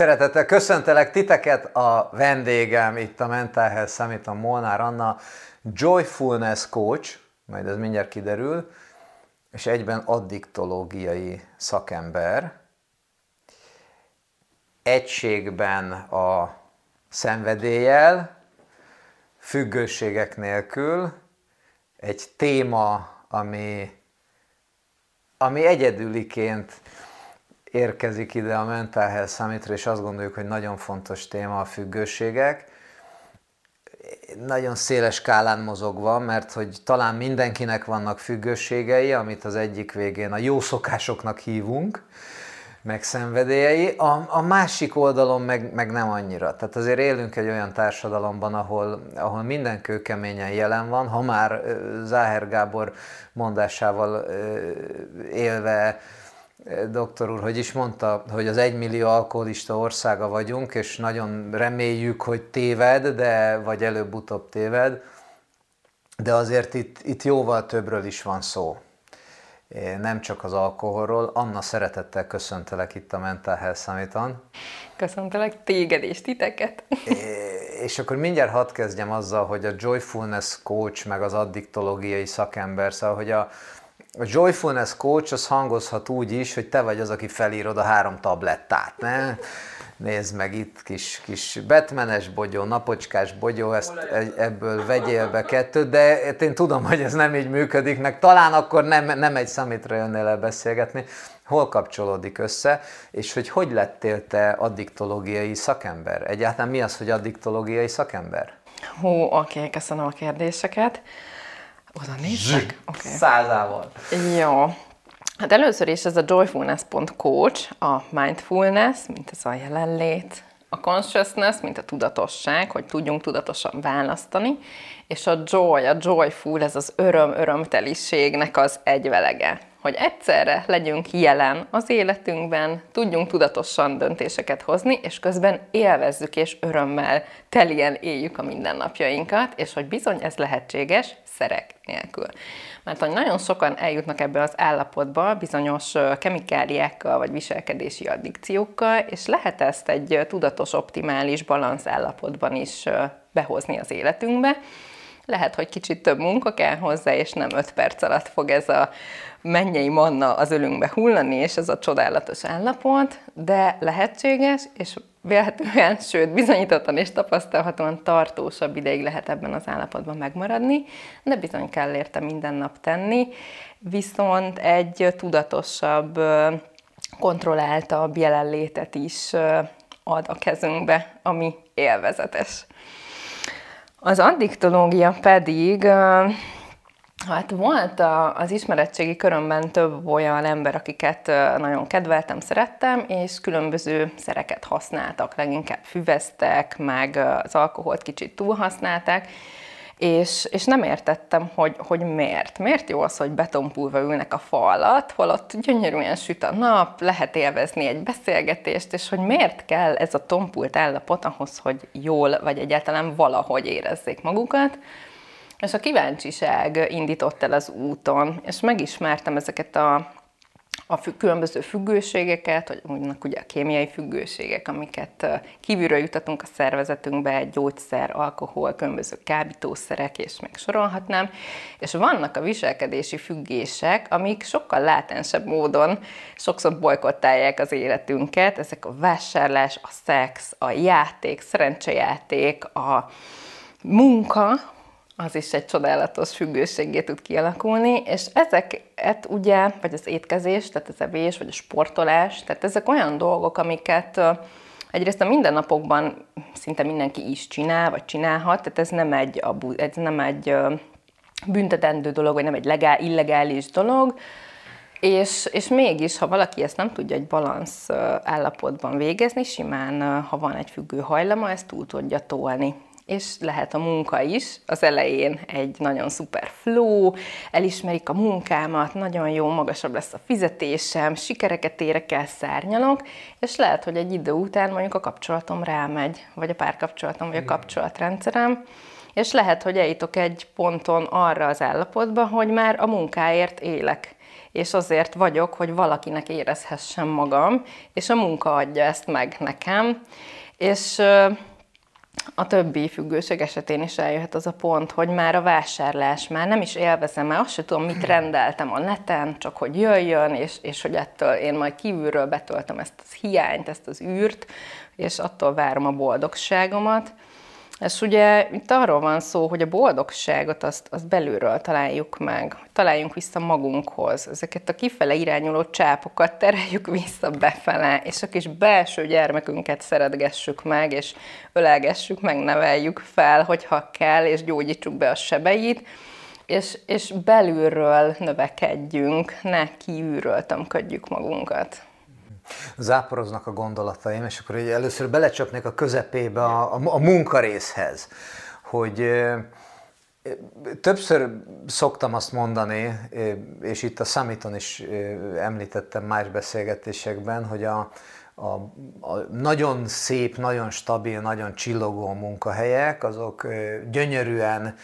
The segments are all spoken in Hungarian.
Szeretettel köszöntelek titeket a vendégem itt a Mental Health Summit, a Molnár Anna, Joyfulness Coach, majd ez mindjárt kiderül, és egyben addiktológiai szakember. Egységben a szenvedéllyel, függőségek nélkül, egy téma, ami, ami egyedüliként érkezik ide a Mental Health Summitra, és azt gondoljuk, hogy nagyon fontos téma a függőségek. Nagyon széles skálán mozogva, mert hogy talán mindenkinek vannak függőségei, amit az egyik végén a jó szokásoknak hívunk, meg szenvedélyei, a, a másik oldalon meg, meg nem annyira. Tehát azért élünk egy olyan társadalomban, ahol, ahol minden kőkeményen jelen van, ha már Záher Gábor mondásával élve doktor úr, hogy is mondta, hogy az egymillió alkoholista országa vagyunk, és nagyon reméljük, hogy téved, de vagy előbb-utóbb téved, de azért itt, itt jóval többről is van szó. Nem csak az alkoholról. Anna, szeretettel köszöntelek itt a Mental Health Summit-on. Köszöntelek téged és titeket. És akkor mindjárt hadd kezdjem azzal, hogy a Joyfulness Coach, meg az addiktológiai szakember, szóval, hogy a, a Joyfulness Coach az hangozhat úgy is, hogy te vagy az, aki felírod a három tablettát, ne? Nézd meg itt kis, kis betmenes bogyó, napocskás bogyó, ezt ebből vegyél be kettőt, de én tudom, hogy ez nem így működik, meg talán akkor nem, nem egy számítra jönnél el beszélgetni. Hol kapcsolódik össze, és hogy hogy lettél te addiktológiai szakember? Egyáltalán mi az, hogy addiktológiai szakember? Hú, oké, okay, köszönöm a kérdéseket. Oda nézzek? Okay. Százával. Jó. Hát először is ez a joyfulness.coach, a mindfulness, mint ez a jelenlét, a consciousness, mint a tudatosság, hogy tudjunk tudatosan választani, és a joy, a joyful, ez az öröm, örömteliségnek az egyvelege. Hogy egyszerre legyünk jelen az életünkben, tudjunk tudatosan döntéseket hozni, és közben élvezzük és örömmel telien éljük a mindennapjainkat, és hogy bizony ez lehetséges szerek nélkül. Mert hogy nagyon sokan eljutnak ebbe az állapotba bizonyos kemikáliákkal vagy viselkedési addikciókkal, és lehet ezt egy tudatos, optimális balansz állapotban is behozni az életünkbe. Lehet, hogy kicsit több munka kell hozzá, és nem 5 perc alatt fog ez a mennyei manna az ölünkbe hullani, és ez a csodálatos állapot, de lehetséges, és vélhetően, sőt bizonyítottan és tapasztalhatóan tartósabb ideig lehet ebben az állapotban megmaradni, de bizony kell érte minden nap tenni, viszont egy tudatosabb, kontrolláltabb jelenlétet is ad a kezünkbe, ami élvezetes. Az addiktológia pedig Hát volt a, az ismeretségi körömben több olyan ember, akiket nagyon kedveltem, szerettem, és különböző szereket használtak, leginkább füveztek, meg az alkoholt kicsit túlhasználták, és, és nem értettem, hogy, hogy miért. Miért jó az, hogy betonpulva ülnek a fa alatt, holott gyönyörűen süt a nap, lehet élvezni egy beszélgetést, és hogy miért kell ez a tompult állapot ahhoz, hogy jól, vagy egyáltalán valahogy érezzék magukat. És a kíváncsiság indított el az úton, és megismertem ezeket a, a fü- különböző függőségeket, vagy mondjuk ugye a kémiai függőségek, amiket kívülről jutatunk a szervezetünkbe, gyógyszer, alkohol, különböző kábítószerek, és még sorolhatnám. És vannak a viselkedési függések, amik sokkal látensebb módon sokszor bolykottálják az életünket. Ezek a vásárlás, a szex, a játék, szerencsejáték, a munka, az is egy csodálatos függőségé tud kialakulni, és ezeket ugye, vagy az étkezés, tehát az evés, vagy a sportolás, tehát ezek olyan dolgok, amiket egyrészt a mindennapokban szinte mindenki is csinál, vagy csinálhat, tehát ez nem egy, ez nem egy büntetendő dolog, vagy nem egy legál, illegális dolog, és, és mégis, ha valaki ezt nem tudja egy balansz állapotban végezni, simán, ha van egy függő hajlama, ezt túl tudja tolni és lehet a munka is. Az elején egy nagyon szuper flow, elismerik a munkámat, nagyon jó, magasabb lesz a fizetésem, sikereket érek el, szárnyalok, és lehet, hogy egy idő után mondjuk a kapcsolatom rámegy, vagy a párkapcsolatom, vagy a kapcsolatrendszerem, és lehet, hogy eljutok egy ponton arra az állapotba, hogy már a munkáért élek és azért vagyok, hogy valakinek érezhessem magam, és a munka adja ezt meg nekem. És a többi függőség esetén is eljöhet az a pont, hogy már a vásárlás már nem is élvezem, mert azt sem tudom, mit rendeltem a neten, csak hogy jöjjön, és, és hogy ettől én majd kívülről betöltöm ezt az hiányt, ezt az űrt, és attól várom a boldogságomat. És ugye itt arról van szó, hogy a boldogságot azt, azt belülről találjuk meg, találjunk vissza magunkhoz. Ezeket a kifele irányuló csápokat tereljük vissza befele, és a kis belső gyermekünket szeretgessük meg, és ölelgessük meg, neveljük fel, hogyha kell, és gyógyítsuk be a sebeit, és, és belülről növekedjünk, ne kívülről tömködjük magunkat záporoznak a gondolataim, és akkor először belecsapnék a közepébe a, a, a munkarészhez, hogy Többször szoktam azt mondani, és itt a Summiton is említettem más beszélgetésekben, hogy a, a, a nagyon szép, nagyon stabil, nagyon csillogó munkahelyek, azok gyönyörűen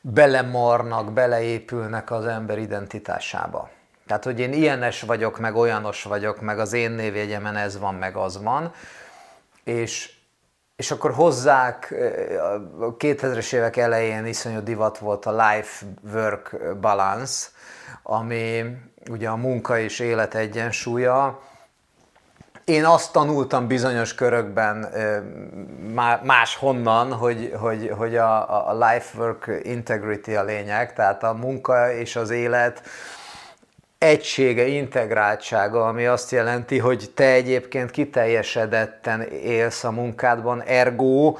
belemarnak, beleépülnek az ember identitásába. Tehát, hogy én ilyenes vagyok, meg olyanos vagyok, meg az én névjegyemen ez van, meg az van. És, és akkor hozzák, a 2000-es évek elején iszonyú divat volt a life-work balance, ami ugye a munka és élet egyensúlya. Én azt tanultam bizonyos körökben máshonnan, hogy, hogy, hogy a, a life-work integrity a lényeg, tehát a munka és az élet egysége, integráltsága, ami azt jelenti, hogy te egyébként kiteljesedetten élsz a munkádban, ergo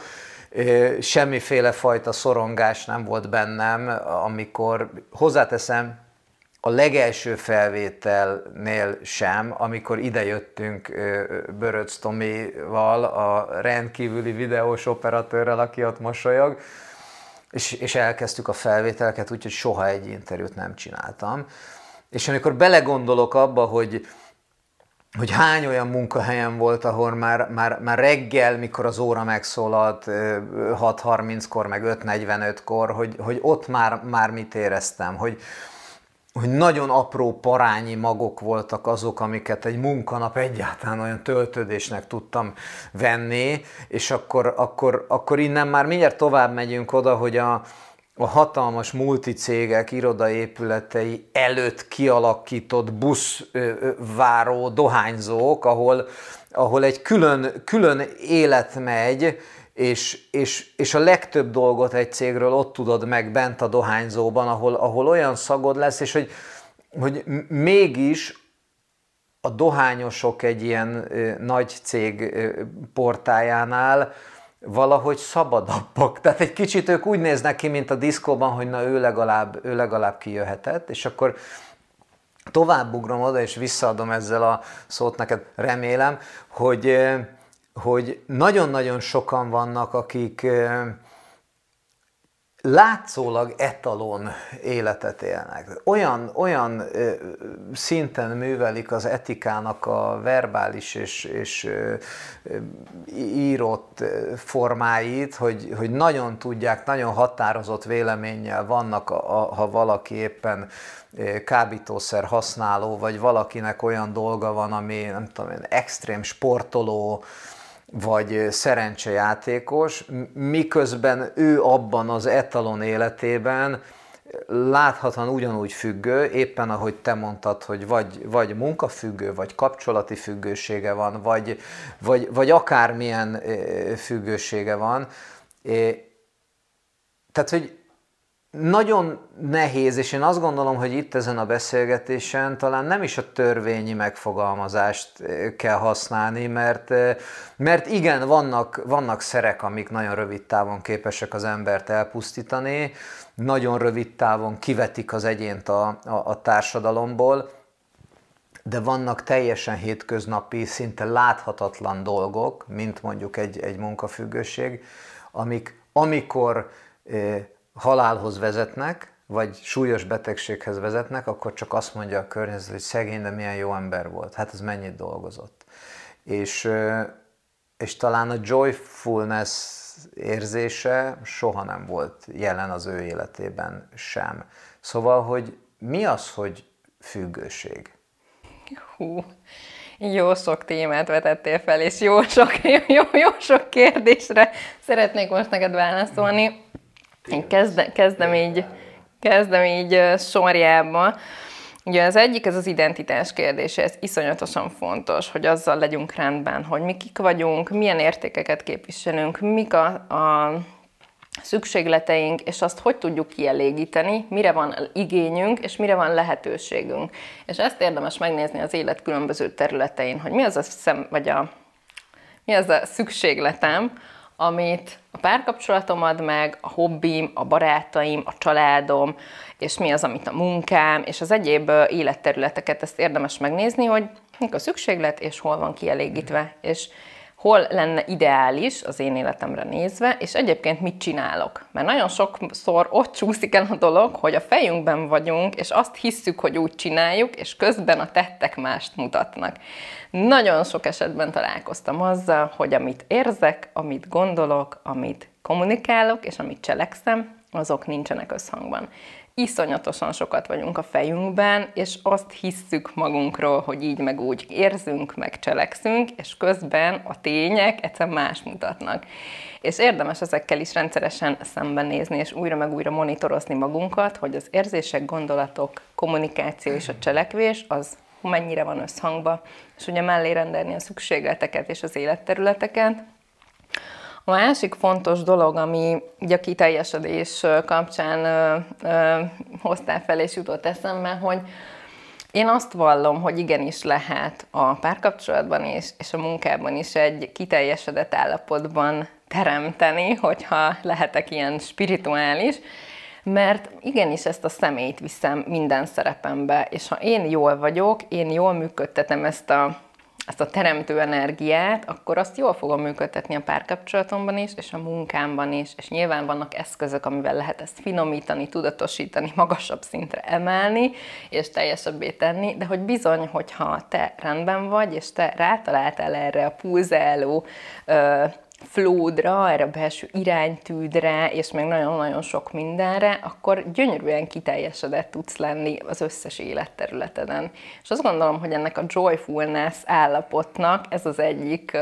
semmiféle fajta szorongás nem volt bennem, amikor hozzáteszem, a legelső felvételnél sem, amikor idejöttünk Böröc Tomival, a rendkívüli videós operatőrrel, aki ott mosolyog, és, és elkezdtük a felvételeket, úgyhogy soha egy interjút nem csináltam. És amikor belegondolok abba, hogy, hogy hány olyan munkahelyen volt, ahol már, már, már reggel, mikor az óra megszólalt 6.30-kor, meg 5.45-kor, hogy, hogy ott már, már mit éreztem, hogy, hogy nagyon apró parányi magok voltak azok, amiket egy munkanap egyáltalán olyan töltődésnek tudtam venni, és akkor, akkor, akkor innen már mindjárt tovább megyünk oda, hogy a, a hatalmas multicégek irodaépületei előtt kialakított buszváró dohányzók, ahol, ahol egy külön, külön élet megy, és, és, és a legtöbb dolgot egy cégről ott tudod meg bent a dohányzóban, ahol, ahol olyan szagod lesz, és hogy, hogy mégis a dohányosok egy ilyen nagy cég portájánál valahogy szabadabbak. Tehát egy kicsit ők úgy néznek ki, mint a diszkóban, hogy na ő legalább, ő legalább kijöhetett, és akkor tovább ugrom oda, és visszaadom ezzel a szót neked, remélem, hogy, hogy nagyon-nagyon sokan vannak, akik látszólag etalon életet élnek. Olyan, olyan szinten művelik az etikának a verbális és, és ö, írott formáit, hogy, hogy nagyon tudják, nagyon határozott véleménnyel vannak, a, a, ha valaki éppen kábítószer használó, vagy valakinek olyan dolga van, ami nem tudom, extrém sportoló, vagy szerencsejátékos, miközben ő abban az etalon életében láthatóan ugyanúgy függő, éppen ahogy te mondtad, hogy vagy, vagy munkafüggő, vagy kapcsolati függősége van, vagy, vagy, vagy akármilyen függősége van. Tehát, hogy nagyon nehéz, és én azt gondolom, hogy itt ezen a beszélgetésen talán nem is a törvényi megfogalmazást kell használni, mert, mert igen, vannak, vannak szerek, amik nagyon rövid távon képesek az embert elpusztítani, nagyon rövid távon kivetik az egyént a, a, a társadalomból, de vannak teljesen hétköznapi, szinte láthatatlan dolgok, mint mondjuk egy, egy munkafüggőség, amik amikor halálhoz vezetnek, vagy súlyos betegséghez vezetnek, akkor csak azt mondja a környezet, hogy szegény, de milyen jó ember volt. Hát ez mennyit dolgozott. És, és talán a joyfulness érzése soha nem volt jelen az ő életében sem. Szóval, hogy mi az, hogy függőség? Hú, jó sok témát vetettél fel, és jó sok, jó, jó, jó sok kérdésre szeretnék most neked válaszolni. Én kezde, kezdem így, kezdem így sorjába. Ugye az egyik, ez az identitás kérdése, ez iszonyatosan fontos, hogy azzal legyünk rendben, hogy mi kik vagyunk, milyen értékeket képviselünk, mik a, a szükségleteink, és azt hogy tudjuk kielégíteni, mire van igényünk, és mire van lehetőségünk. És ezt érdemes megnézni az élet különböző területein, hogy mi az a szem, vagy a, mi az a szükségletem, amit a párkapcsolatom ad meg, a hobbim, a barátaim, a családom, és mi az, amit a munkám, és az egyéb életterületeket, ezt érdemes megnézni, hogy mik a szükséglet, és hol van kielégítve. És hol lenne ideális az én életemre nézve, és egyébként mit csinálok. Mert nagyon sokszor ott csúszik el a dolog, hogy a fejünkben vagyunk, és azt hisszük, hogy úgy csináljuk, és közben a tettek mást mutatnak. Nagyon sok esetben találkoztam azzal, hogy amit érzek, amit gondolok, amit kommunikálok, és amit cselekszem, azok nincsenek összhangban iszonyatosan sokat vagyunk a fejünkben, és azt hisszük magunkról, hogy így meg úgy érzünk, meg cselekszünk, és közben a tények egyszer más mutatnak. És érdemes ezekkel is rendszeresen szembenézni, és újra meg újra monitorozni magunkat, hogy az érzések, gondolatok, kommunikáció és a cselekvés az mennyire van összhangba, és ugye mellé rendelni a szükségleteket és az életterületeket, a másik fontos dolog, ami ugye a kiteljesedés kapcsán ö, ö, hoztál fel és jutott eszembe, hogy én azt vallom, hogy igenis lehet a párkapcsolatban is, és a munkában is egy kiteljesedett állapotban teremteni, hogyha lehetek ilyen spirituális, mert igenis ezt a személyt viszem minden szerepembe, és ha én jól vagyok, én jól működtetem ezt a ezt a teremtő energiát, akkor azt jól fogom működtetni a párkapcsolatomban is, és a munkámban is, és nyilván vannak eszközök, amivel lehet ezt finomítani, tudatosítani, magasabb szintre emelni, és teljesebbé tenni, de hogy bizony, hogyha te rendben vagy, és te rátaláltál erre a pulzáló flódra, erre a belső iránytűdre, és még nagyon-nagyon sok mindenre, akkor gyönyörűen kiteljesedett tudsz lenni az összes életterületeden. És azt gondolom, hogy ennek a joyfulness állapotnak ez az egyik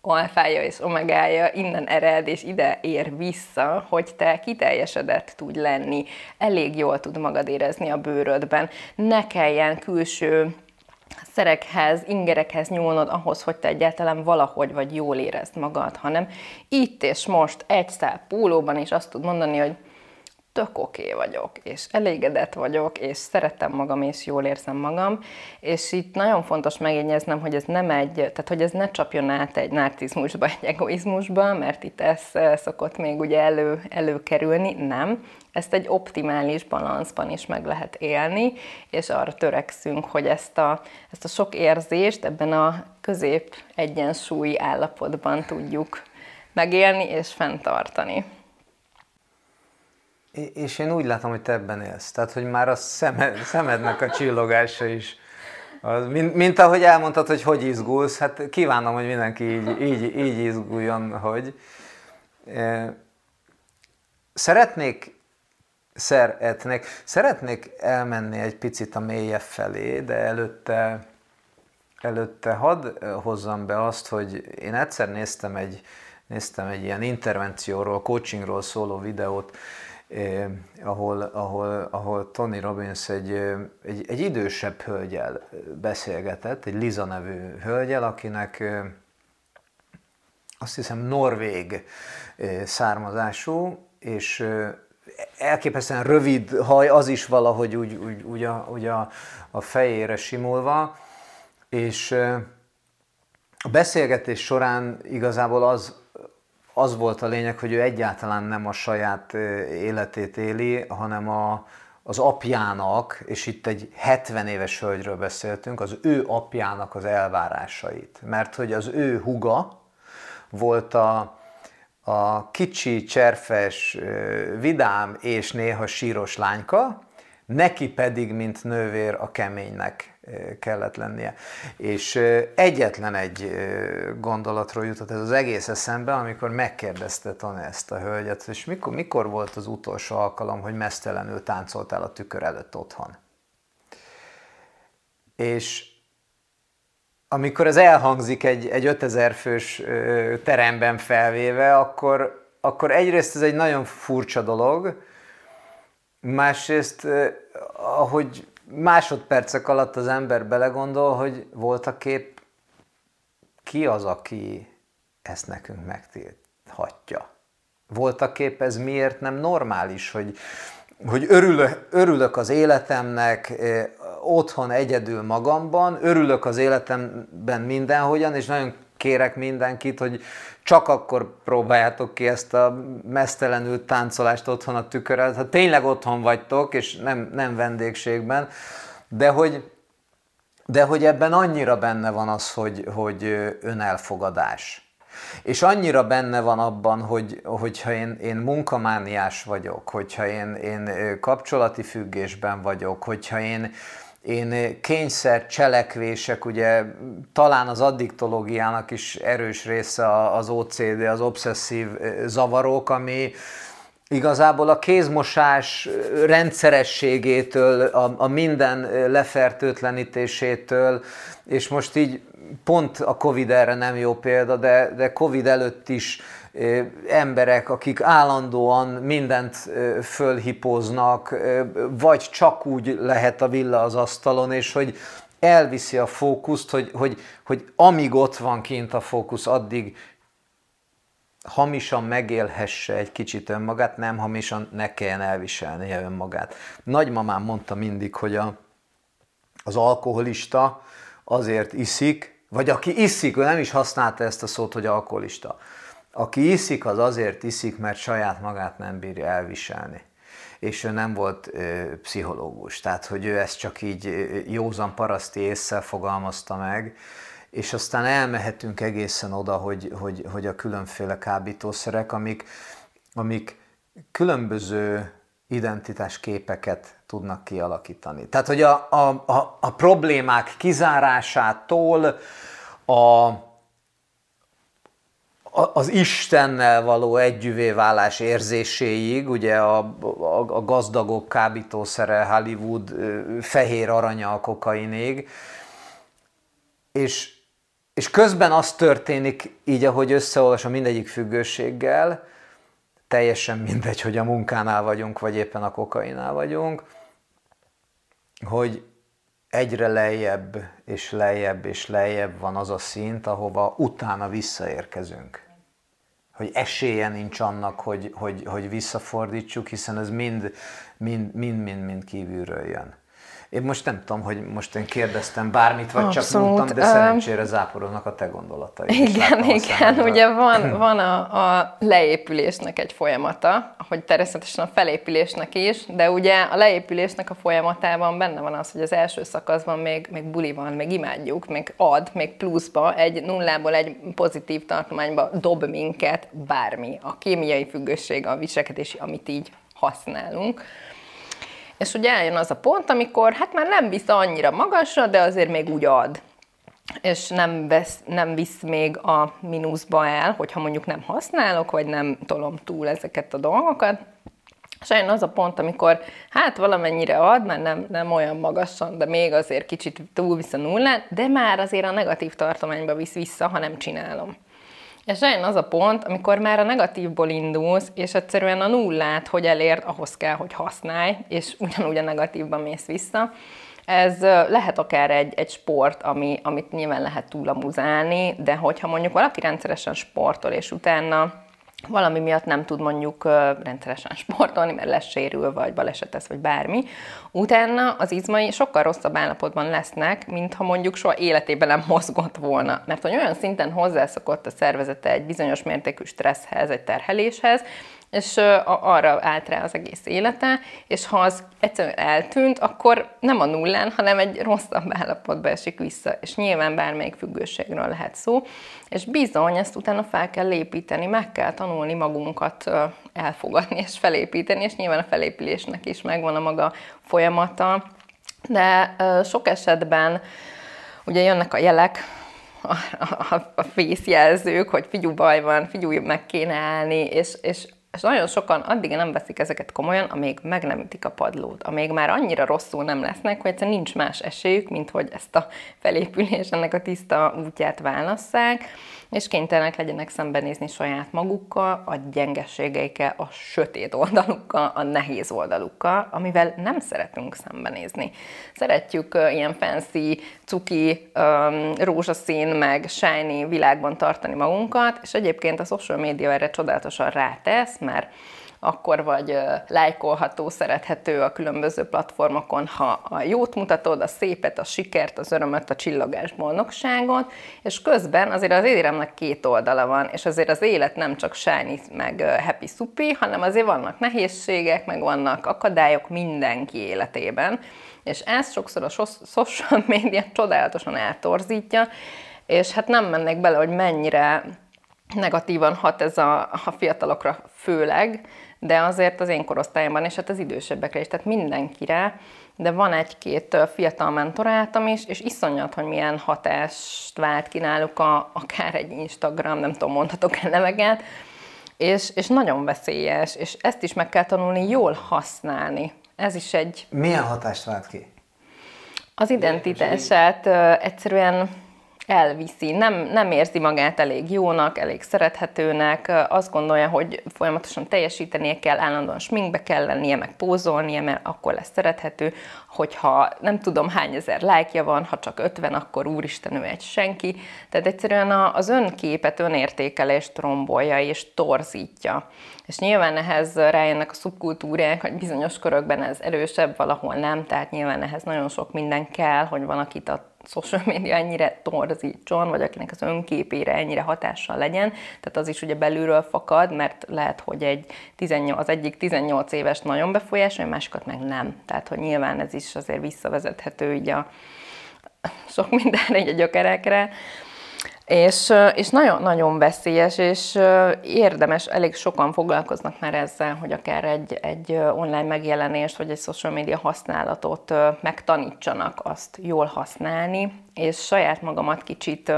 alfája és omegája innen ered, és ide ér vissza, hogy te kiteljesedett tudj lenni, elég jól tud magad érezni a bőrödben, ne kelljen külső szerekhez, ingerekhez nyúlnod ahhoz, hogy te egyáltalán valahogy vagy jól érezd magad, hanem itt és most egy szál pólóban is azt tud mondani, hogy tök oké okay vagyok, és elégedett vagyok, és szeretem magam, és jól érzem magam, és itt nagyon fontos megjegyeznem, hogy ez nem egy, tehát hogy ez ne csapjon át egy narcizmusba, egy egoizmusba, mert itt ez szokott még ugye elő, előkerülni, nem. Ezt egy optimális balanszban is meg lehet élni, és arra törekszünk, hogy ezt a, ezt a sok érzést ebben a közép egyensúlyi állapotban tudjuk megélni és fenntartani. És én úgy látom, hogy te ebben élsz. Tehát, hogy már a szemed, szemednek a csillogása is. Az, mint, mint ahogy elmondtad, hogy hogy izgulsz, hát kívánom, hogy mindenki így, így, így izguljon, hogy. Szeretnék szeretnék, szeretnék elmenni egy picit a mélyebb felé, de előtte, előtte hadd hozzam be azt, hogy én egyszer néztem egy, néztem egy ilyen intervencióról, coachingról szóló videót, eh, ahol, ahol, ahol Tony Robbins egy, egy, egy idősebb hölgyel beszélgetett, egy Liza nevű hölgyel, akinek eh, azt hiszem norvég eh, származású, és eh, elképesztően rövid haj, az is valahogy úgy, úgy, úgy, a, úgy a, a fejére simulva, és eh, a beszélgetés során igazából az, az volt a lényeg, hogy ő egyáltalán nem a saját életét éli, hanem a, az apjának, és itt egy 70 éves hölgyről beszéltünk, az ő apjának az elvárásait. Mert hogy az ő huga volt a, a kicsi, cserfes, vidám és néha síros lányka, neki pedig, mint nővér, a keménynek kellett lennie. És egyetlen egy gondolatról jutott ez az egész eszembe, amikor megkérdezte Tony ezt a hölgyet, és mikor, mikor volt az utolsó alkalom, hogy mesztelenül táncoltál a tükör előtt otthon? És amikor ez elhangzik egy, egy 5000 fős teremben felvéve, akkor, akkor egyrészt ez egy nagyon furcsa dolog, másrészt, ahogy másodpercek alatt az ember belegondol, hogy voltak kép ki az, aki ezt nekünk megtilthatja. Voltak kép ez miért nem normális, hogy, hogy örülök, örülök az életemnek, otthon egyedül magamban, örülök az életemben mindenhogyan, és nagyon kérek mindenkit, hogy csak akkor próbáljátok ki ezt a mesztelenül táncolást otthon a tükörrel, ha tényleg otthon vagytok, és nem, nem vendégségben, de hogy, de hogy ebben annyira benne van az, hogy, hogy önelfogadás. És annyira benne van abban, hogy, hogyha én, én munkamániás vagyok, hogyha én, én kapcsolati függésben vagyok, hogyha én, én kényszer cselekvések, ugye talán az addiktológiának is erős része az OCD, az obszesszív zavarok, ami igazából a kézmosás rendszerességétől, a, a minden lefertőtlenítésétől, és most így pont a Covid erre nem jó példa, de, de Covid előtt is emberek, akik állandóan mindent fölhipóznak, vagy csak úgy lehet a villa az asztalon, és hogy elviszi a fókuszt, hogy, hogy, hogy amíg ott van kint a fókusz, addig hamisan megélhesse egy kicsit önmagát, nem hamisan ne kelljen elviselnie önmagát. Nagymamám mondta mindig, hogy a, az alkoholista azért iszik, vagy aki iszik, ő nem is használta ezt a szót, hogy alkoholista, aki iszik, az azért iszik, mert saját magát nem bírja elviselni. És ő nem volt ö, pszichológus, tehát hogy ő ezt csak így józan paraszti észsel fogalmazta meg, és aztán elmehetünk egészen oda, hogy, hogy, hogy a különféle kábítószerek, amik, amik különböző identitásképeket tudnak kialakítani. Tehát, hogy a, a, a, a problémák kizárásától a, az Istennel való együvé válás érzéséig, ugye a, a, a gazdagok kábítószere, Hollywood, fehér aranya a kokainig, és, és közben az történik, így ahogy összeolvasom mindegyik függőséggel, teljesen mindegy, hogy a munkánál vagyunk, vagy éppen a kokainál vagyunk, hogy egyre lejjebb és lejjebb és lejjebb van az a szint, ahova utána visszaérkezünk hogy esélye nincs annak, hogy, hogy, hogy visszafordítsuk, hiszen ez mind, mind, mind, mind, mind kívülről jön. Én most nem tudom, hogy most én kérdeztem bármit, vagy Abszolút. csak mondtam, de szerencsére záporoznak a te gondolatai. Igen, igen, ugye van, van a, a leépülésnek egy folyamata, hogy természetesen a felépülésnek is, de ugye a leépülésnek a folyamatában benne van az, hogy az első szakaszban még, még buli van, még imádjuk, még ad, még pluszba, egy nullából egy pozitív tartományba dob minket bármi. A kémiai függőség, a viselkedési, amit így használunk. És ugye eljön az a pont, amikor hát már nem visz annyira magasra, de azért még úgy ad és nem, vesz, nem visz még a mínuszba el, hogyha mondjuk nem használok, vagy nem tolom túl ezeket a dolgokat. És eljön az a pont, amikor hát valamennyire ad, már nem, nem olyan magasan, de még azért kicsit túl visz a nullán, de már azért a negatív tartományba visz vissza, ha nem csinálom. És eljön az a pont, amikor már a negatívból indulsz, és egyszerűen a nullát, hogy elérd, ahhoz kell, hogy használj, és ugyanúgy a negatívban mész vissza. Ez lehet akár egy, egy sport, ami, amit nyilván lehet túlamuzálni, de hogyha mondjuk valaki rendszeresen sportol, és utána valami miatt nem tud mondjuk rendszeresen sportolni, mert lesérül, vagy balesetesz, vagy bármi, utána az izmai sokkal rosszabb állapotban lesznek, mint ha mondjuk soha életében nem mozgott volna. Mert hogy olyan szinten hozzászokott a szervezete egy bizonyos mértékű stresszhez, egy terheléshez, és arra állt rá az egész élete, és ha az egyszerűen eltűnt, akkor nem a nullán, hanem egy rosszabb állapotba esik vissza, és nyilván bármelyik függőségről lehet szó, és bizony ezt utána fel kell építeni, meg kell tanulni magunkat elfogadni és felépíteni, és nyilván a felépülésnek is megvan a maga folyamata, de sok esetben ugye jönnek a jelek, a, a, a fészjelzők, hogy figyú baj van, figyú meg kéne állni, és, és és nagyon sokan addig nem veszik ezeket komolyan, amíg meg nem ütik a padlót, amíg már annyira rosszul nem lesznek, hogy egyszerűen nincs más esélyük, mint hogy ezt a felépülés, ennek a tiszta útját válasszák, és kénytelenek legyenek szembenézni saját magukkal, a gyengeségeikkel, a sötét oldalukkal, a nehéz oldalukkal, amivel nem szeretünk szembenézni. Szeretjük uh, ilyen fancy, cuki, um, rózsaszín, meg shiny világban tartani magunkat, és egyébként a social media erre csodálatosan rátesz, mert akkor vagy lájkolható, szerethető a különböző platformokon, ha a jót mutatod, a szépet, a sikert, az örömöt, a csillogás, boldogságot, és közben azért az éremnek két oldala van, és azért az élet nem csak shiny, meg happy szupi, hanem azért vannak nehézségek, meg vannak akadályok mindenki életében, és ezt sokszor a social media csodálatosan eltorzítja, és hát nem mennek bele, hogy mennyire negatívan hat ez a, a fiatalokra főleg, de azért az én korosztályomban, és hát az idősebbekre is, tehát mindenkire, de van egy-két fiatal mentorátom is, és iszonyat, hogy milyen hatást vált ki náluk a, akár egy Instagram, nem tudom, mondhatok-e neveket, és, és nagyon veszélyes, és ezt is meg kell tanulni jól használni. Ez is egy... Milyen hatást vált ki? Az identitását egyszerűen elviszi, nem, nem érzi magát elég jónak, elég szerethetőnek, azt gondolja, hogy folyamatosan teljesítenie kell, állandóan sminkbe kell lennie, meg pózolnia, mert akkor lesz szerethető, hogyha nem tudom hány ezer lájkja van, ha csak 50, akkor úristen ő egy senki. Tehát egyszerűen az önképet, önértékelést rombolja és torzítja. És nyilván ehhez rájönnek a szubkultúrák, hogy bizonyos körökben ez erősebb, valahol nem, tehát nyilván ehhez nagyon sok minden kell, hogy van, akit a social media ennyire torzítson, vagy akinek az önképére ennyire hatással legyen. Tehát az is ugye belülről fakad, mert lehet, hogy egy 18, az egyik 18 éves nagyon befolyásolja, a másikat meg nem. Tehát, hogy nyilván ez is azért visszavezethető így a sok mindenre, így a gyökerekre. És, és nagyon-nagyon veszélyes, és érdemes, elég sokan foglalkoznak már ezzel, hogy akár egy, egy online megjelenést, vagy egy social media használatot megtanítsanak azt jól használni, és saját magamat kicsit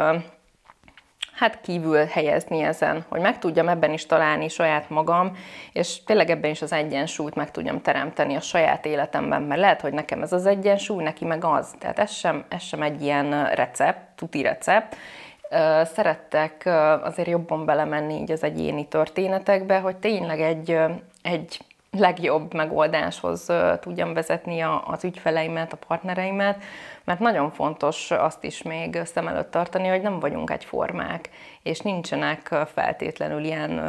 hát kívül helyezni ezen, hogy meg tudjam ebben is találni saját magam, és tényleg ebben is az egyensúlyt meg tudjam teremteni a saját életemben, mert lehet, hogy nekem ez az egyensúly, neki meg az. Tehát ez sem, ez sem egy ilyen recept, tuti recept, szerettek azért jobban belemenni így az egyéni történetekbe, hogy tényleg egy, egy legjobb megoldáshoz tudjam vezetni az ügyfeleimet, a partnereimet, mert nagyon fontos azt is még szem előtt tartani, hogy nem vagyunk egyformák, és nincsenek feltétlenül ilyen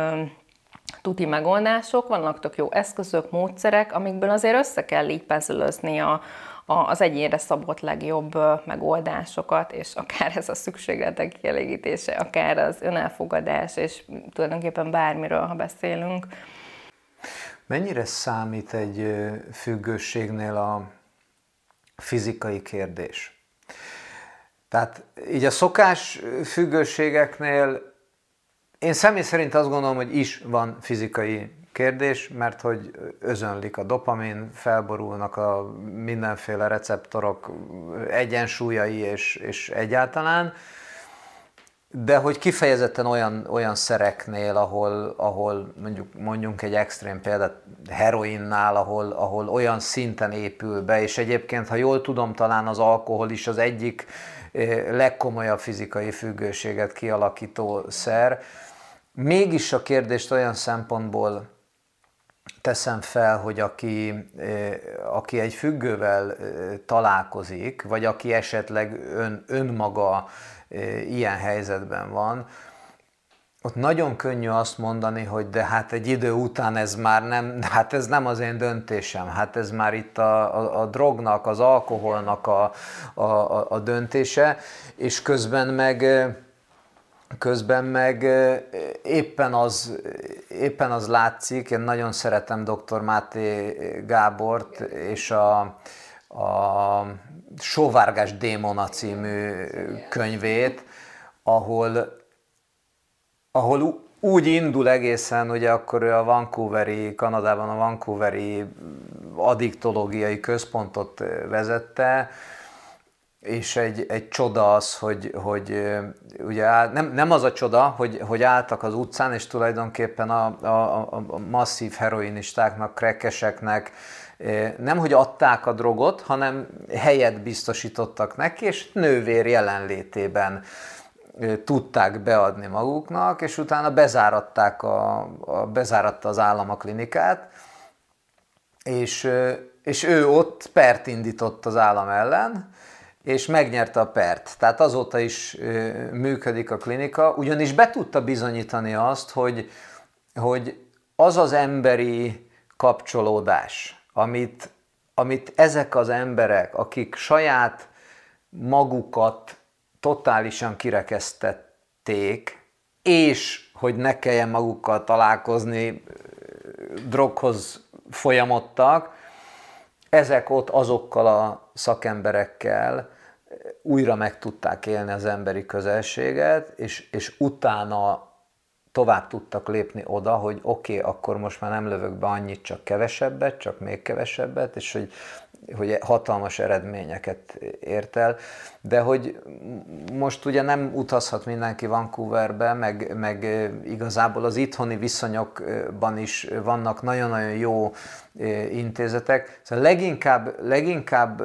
tuti megoldások, vannak tök jó eszközök, módszerek, amikből azért össze kell így a, az egyénre szabott legjobb megoldásokat, és akár ez a szükségletek kielégítése, akár az önelfogadás, és tulajdonképpen bármiről, ha beszélünk. Mennyire számít egy függőségnél a fizikai kérdés? Tehát így a szokás függőségeknél én személy szerint azt gondolom, hogy is van fizikai kérdés, mert hogy özönlik a dopamin, felborulnak a mindenféle receptorok egyensúlyai és, és egyáltalán, de hogy kifejezetten olyan, olyan szereknél, ahol, ahol mondjuk mondjunk egy extrém példát, heroinnál, ahol, ahol olyan szinten épül be, és egyébként, ha jól tudom, talán az alkohol is az egyik eh, legkomolyabb fizikai függőséget kialakító szer. Mégis a kérdést olyan szempontból teszem fel, hogy aki, aki egy függővel találkozik, vagy aki esetleg ön, önmaga ilyen helyzetben van, ott nagyon könnyű azt mondani, hogy de hát egy idő után ez már nem, hát ez nem az én döntésem, hát ez már itt a, a, a drognak, az alkoholnak a, a, a döntése, és közben meg Közben meg éppen az, éppen az látszik, én nagyon szeretem dr. Máté Gábort és a, a Sóvárgás Démona című könyvét, ahol, ahol úgy indul egészen, ugye akkor ő a Vancouveri, Kanadában a Vancouveri addiktológiai központot vezette, és egy, egy csoda az, hogy, hogy ugye áll, nem, nem az a csoda, hogy, hogy álltak az utcán, és tulajdonképpen a, a, a masszív heroinistáknak, krekkeseknek nem, hogy adták a drogot, hanem helyet biztosítottak neki, és nővér jelenlétében tudták beadni maguknak, és utána bezáratták a, a, bezáratta az állam a klinikát, és, és ő ott pert indított az állam ellen, és megnyerte a pert. Tehát azóta is működik a klinika, ugyanis be tudta bizonyítani azt, hogy, hogy az az emberi kapcsolódás, amit, amit ezek az emberek, akik saját magukat totálisan kirekesztették, és hogy ne kelljen magukkal találkozni, droghoz folyamodtak, ezek ott azokkal a szakemberekkel újra meg tudták élni az emberi közelséget, és, és utána tovább tudtak lépni oda, hogy oké, okay, akkor most már nem lövök be annyit, csak kevesebbet, csak még kevesebbet, és hogy hogy hatalmas eredményeket ért el, de hogy most ugye nem utazhat mindenki Vancouverbe, meg, meg igazából az itthoni viszonyokban is vannak nagyon-nagyon jó intézetek. Szóval leginkább, leginkább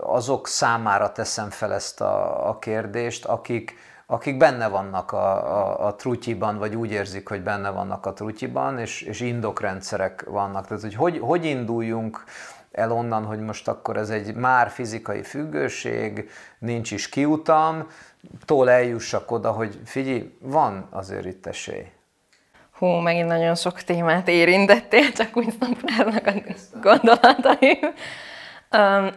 azok számára teszem fel ezt a, a kérdést, akik, akik benne vannak a, a, a trutyiban, vagy úgy érzik, hogy benne vannak a trutyiban, és, és indokrendszerek vannak. Tehát, hogy, hogy hogy induljunk el onnan, hogy most akkor ez egy már fizikai függőség, nincs is kiutam, tól eljussak oda, hogy figyelj, van azért itt esély. Hú, megint nagyon sok témát érintettél, csak úgy szapráznak a gondolataim. Um,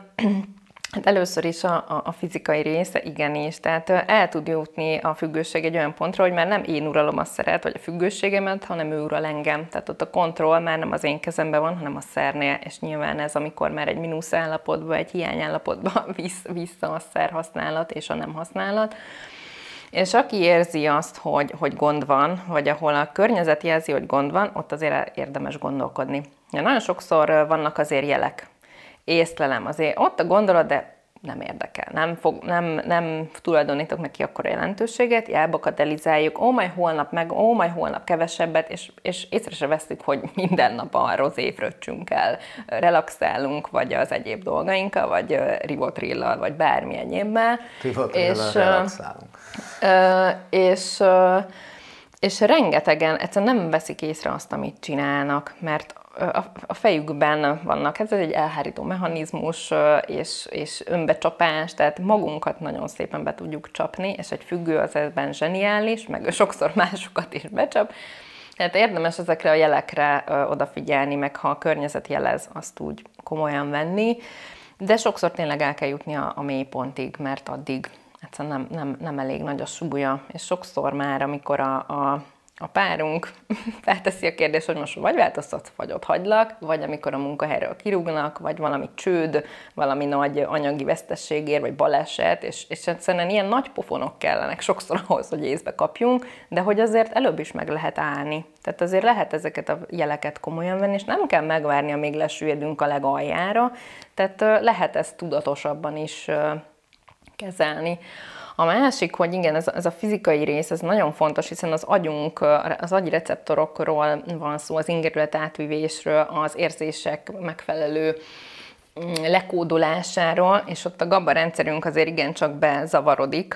Hát először is a, a, fizikai része igenis, tehát el tud jutni a függőség egy olyan pontra, hogy már nem én uralom a szeret, vagy a függőségemet, hanem ő ural engem. Tehát ott a kontroll már nem az én kezemben van, hanem a szernél, és nyilván ez, amikor már egy mínusz állapotba, egy hiány állapotba visz, vissza a szer használat és a nem használat. És aki érzi azt, hogy, hogy gond van, vagy ahol a környezet jelzi, hogy gond van, ott azért érdemes gondolkodni. Ja, nagyon sokszor vannak azért jelek, észlelem azért. Ott a gondolat, de nem érdekel, nem, fog, nem, nem tulajdonítok neki akkor jelentőséget, elbakatelizáljuk, ó, majd holnap meg, ó, majd holnap kevesebbet, és, és észre se veszük, hogy minden nap a rozé el, relaxálunk, vagy az egyéb dolgainkkal, vagy rivotrillal, vagy bármi egyébbel. és, relaxálunk. És, és rengetegen egyszerűen nem veszik észre azt, amit csinálnak, mert a fejükben vannak. Ez egy elhárító mechanizmus és, és önbecsapás, tehát magunkat nagyon szépen be tudjuk csapni, és egy függő az ebben zseniális, meg sokszor másokat is becsap. Tehát érdemes ezekre a jelekre odafigyelni, meg ha a környezet jelez, azt úgy komolyan venni, de sokszor tényleg el kell jutni a, a mélypontig, mert addig egyszerűen nem, nem, nem elég nagy a súlya, és sokszor már, amikor a, a a párunk felteszi a kérdést, hogy most vagy változtatsz, vagy ott hagylak, vagy amikor a munkahelyről kirúgnak, vagy valami csőd, valami nagy anyagi vesztességért, vagy baleset, és, és egyszerűen ilyen nagy pofonok kellenek sokszor ahhoz, hogy észbe kapjunk, de hogy azért előbb is meg lehet állni. Tehát azért lehet ezeket a jeleket komolyan venni, és nem kell megvárni, amíg lesüllyedünk a legaljára, tehát lehet ezt tudatosabban is kezelni. A másik, hogy igen, ez, ez a fizikai rész, ez nagyon fontos, hiszen az agyunk, az agyreceptorokról van szó, az ingerület átvívésről, az érzések megfelelő mm, lekódolásáról, és ott a GABA rendszerünk azért igencsak bezavarodik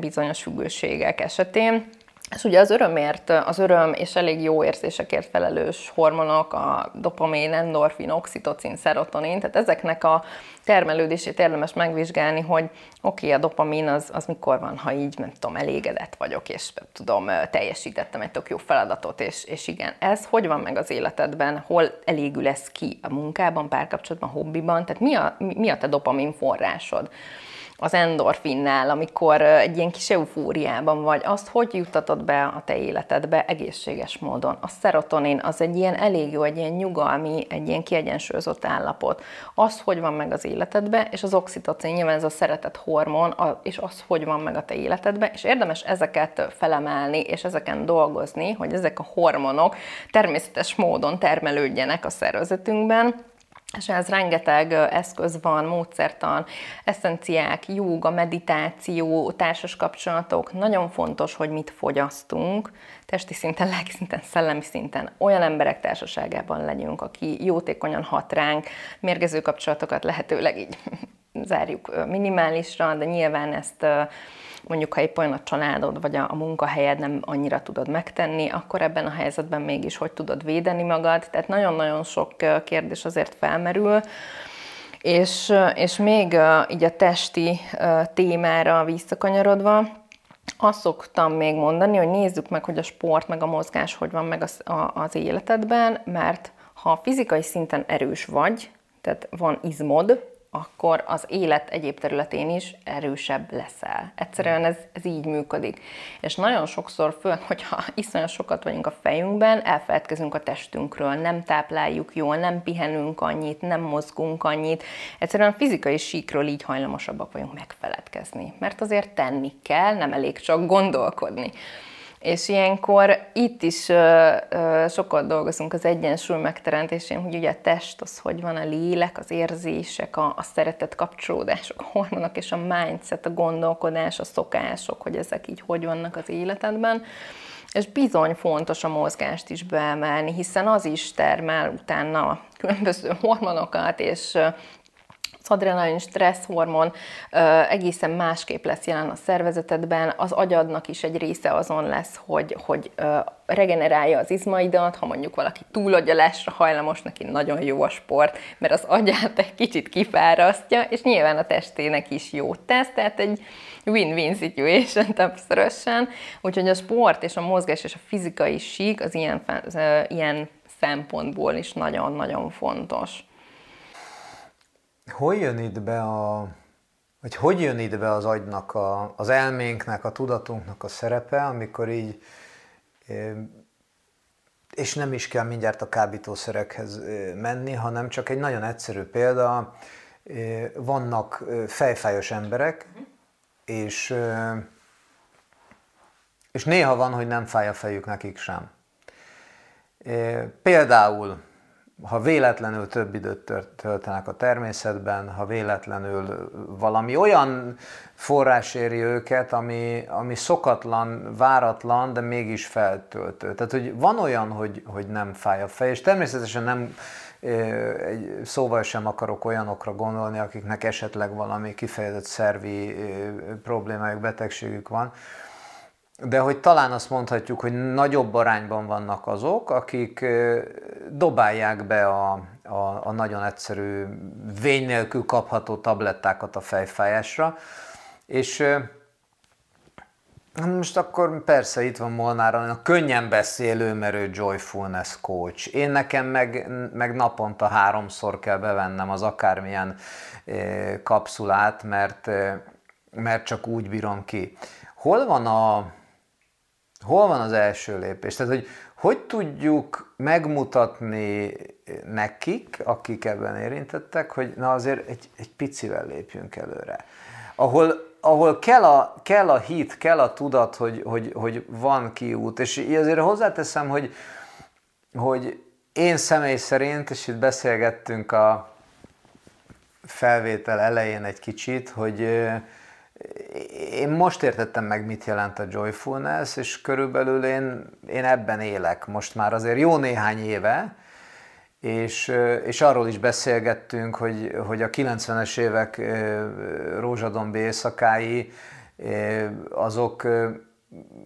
bizonyos függőségek esetén. És ugye az örömért, az öröm és elég jó érzésekért felelős hormonok, a dopamin, endorfin, oxitocin, szerotonin, tehát ezeknek a termelődését érdemes megvizsgálni, hogy oké, okay, a dopamin az, az mikor van, ha így, nem tudom, elégedett vagyok, és tudom, teljesítettem egy tök jó feladatot, és, és igen, ez hogy van meg az életedben, hol elégül ez ki a munkában, párkapcsolatban, hobbiban, tehát mi a, mi a te dopamin forrásod? Az endorfinnál, amikor egy ilyen kis eufóriában vagy, azt hogy juttatod be a te életedbe egészséges módon. A szerotonin az egy ilyen elég jó, egy ilyen nyugalmi, egy ilyen kiegyensúlyozott állapot. Az, hogy van meg az életedbe, és az oxitocin, nyilván ez a szeretet hormon, és az, hogy van meg a te életedbe, és érdemes ezeket felemelni, és ezeken dolgozni, hogy ezek a hormonok természetes módon termelődjenek a szervezetünkben, és ez rengeteg eszköz van, módszertan, eszenciák, jóga, meditáció, társas kapcsolatok. Nagyon fontos, hogy mit fogyasztunk, testi szinten, lelki szinten, szellemi szinten. Olyan emberek társaságában legyünk, aki jótékonyan hat ránk, mérgező kapcsolatokat lehetőleg így zárjuk minimálisra, de nyilván ezt mondjuk ha épp olyan a családod vagy a, a munkahelyed nem annyira tudod megtenni, akkor ebben a helyzetben mégis hogy tudod védeni magad. Tehát nagyon-nagyon sok kérdés azért felmerül. És, és még így a testi témára visszakanyarodva, azt szoktam még mondani, hogy nézzük meg, hogy a sport meg a mozgás hogy van meg az, a, az életedben, mert ha fizikai szinten erős vagy, tehát van izmod, akkor az élet egyéb területén is erősebb leszel. Egyszerűen ez, ez így működik. És nagyon sokszor, főleg, hogyha iszonyat sokat vagyunk a fejünkben, elfeledkezünk a testünkről, nem tápláljuk jól, nem pihenünk annyit, nem mozgunk annyit. Egyszerűen a fizikai síkról így hajlamosabbak vagyunk megfeledkezni. Mert azért tenni kell, nem elég csak gondolkodni. És ilyenkor itt is ö, ö, sokat dolgozunk az egyensúly megteremtésén, hogy ugye a test az hogy van, a lélek, az érzések, a, a szeretet kapcsolódások, a hormonok és a mindset, a gondolkodás, a szokások, hogy ezek így hogy vannak az életedben. És bizony fontos a mozgást is beemelni, hiszen az is termel utána különböző hormonokat, és adrenalin, stresszhormon egészen másképp lesz jelen a szervezetedben, az agyadnak is egy része azon lesz, hogy, hogy regenerálja az izmaidat, ha mondjuk valaki túlagyalásra hajlamos, neki nagyon jó a sport, mert az agyát egy kicsit kifárasztja, és nyilván a testének is jót tesz, tehát egy win-win situation többszörösen, úgyhogy a sport és a mozgás és a fizikai sík az ilyen, ilyen szempontból is nagyon-nagyon fontos. Hol jön itt be a, vagy hogy jön itt be az agynak, a, az elménknek, a tudatunknak a szerepe, amikor így, és nem is kell mindjárt a kábítószerekhez menni, hanem csak egy nagyon egyszerű példa, vannak fejfájos emberek, és, és néha van, hogy nem fáj a fejük nekik sem. Például ha véletlenül több időt töltenek a természetben, ha véletlenül valami olyan forrás éri őket, ami, ami szokatlan, váratlan, de mégis feltöltő. Tehát, hogy van olyan, hogy, hogy nem fáj a fej, és természetesen nem egy szóval sem akarok olyanokra gondolni, akiknek esetleg valami kifejezett szervi problémájuk, betegségük van, de hogy talán azt mondhatjuk, hogy nagyobb arányban vannak azok, akik dobálják be a, a, a nagyon egyszerű, vény nélkül kapható tablettákat a fejfájásra, és most akkor persze itt van Molnár a könnyen beszélő, merő Joyfulness Coach. Én nekem meg, meg naponta háromszor kell bevennem az akármilyen kapszulát, mert, mert csak úgy bírom ki. Hol van a, hol van az első lépés? Tehát, hogy hogy tudjuk megmutatni nekik, akik ebben érintettek, hogy na azért egy, egy picivel lépjünk előre. Ahol, ahol kell, a, kell a hit, kell a tudat, hogy, hogy, hogy van kiút. És azért hozzáteszem, hogy, hogy én személy szerint, és itt beszélgettünk a felvétel elején egy kicsit, hogy én most értettem meg, mit jelent a joyfulness, és körülbelül én, én ebben élek. Most már azért jó néhány éve, és, és arról is beszélgettünk, hogy, hogy a 90-es évek rózsadombi éjszakái, azok,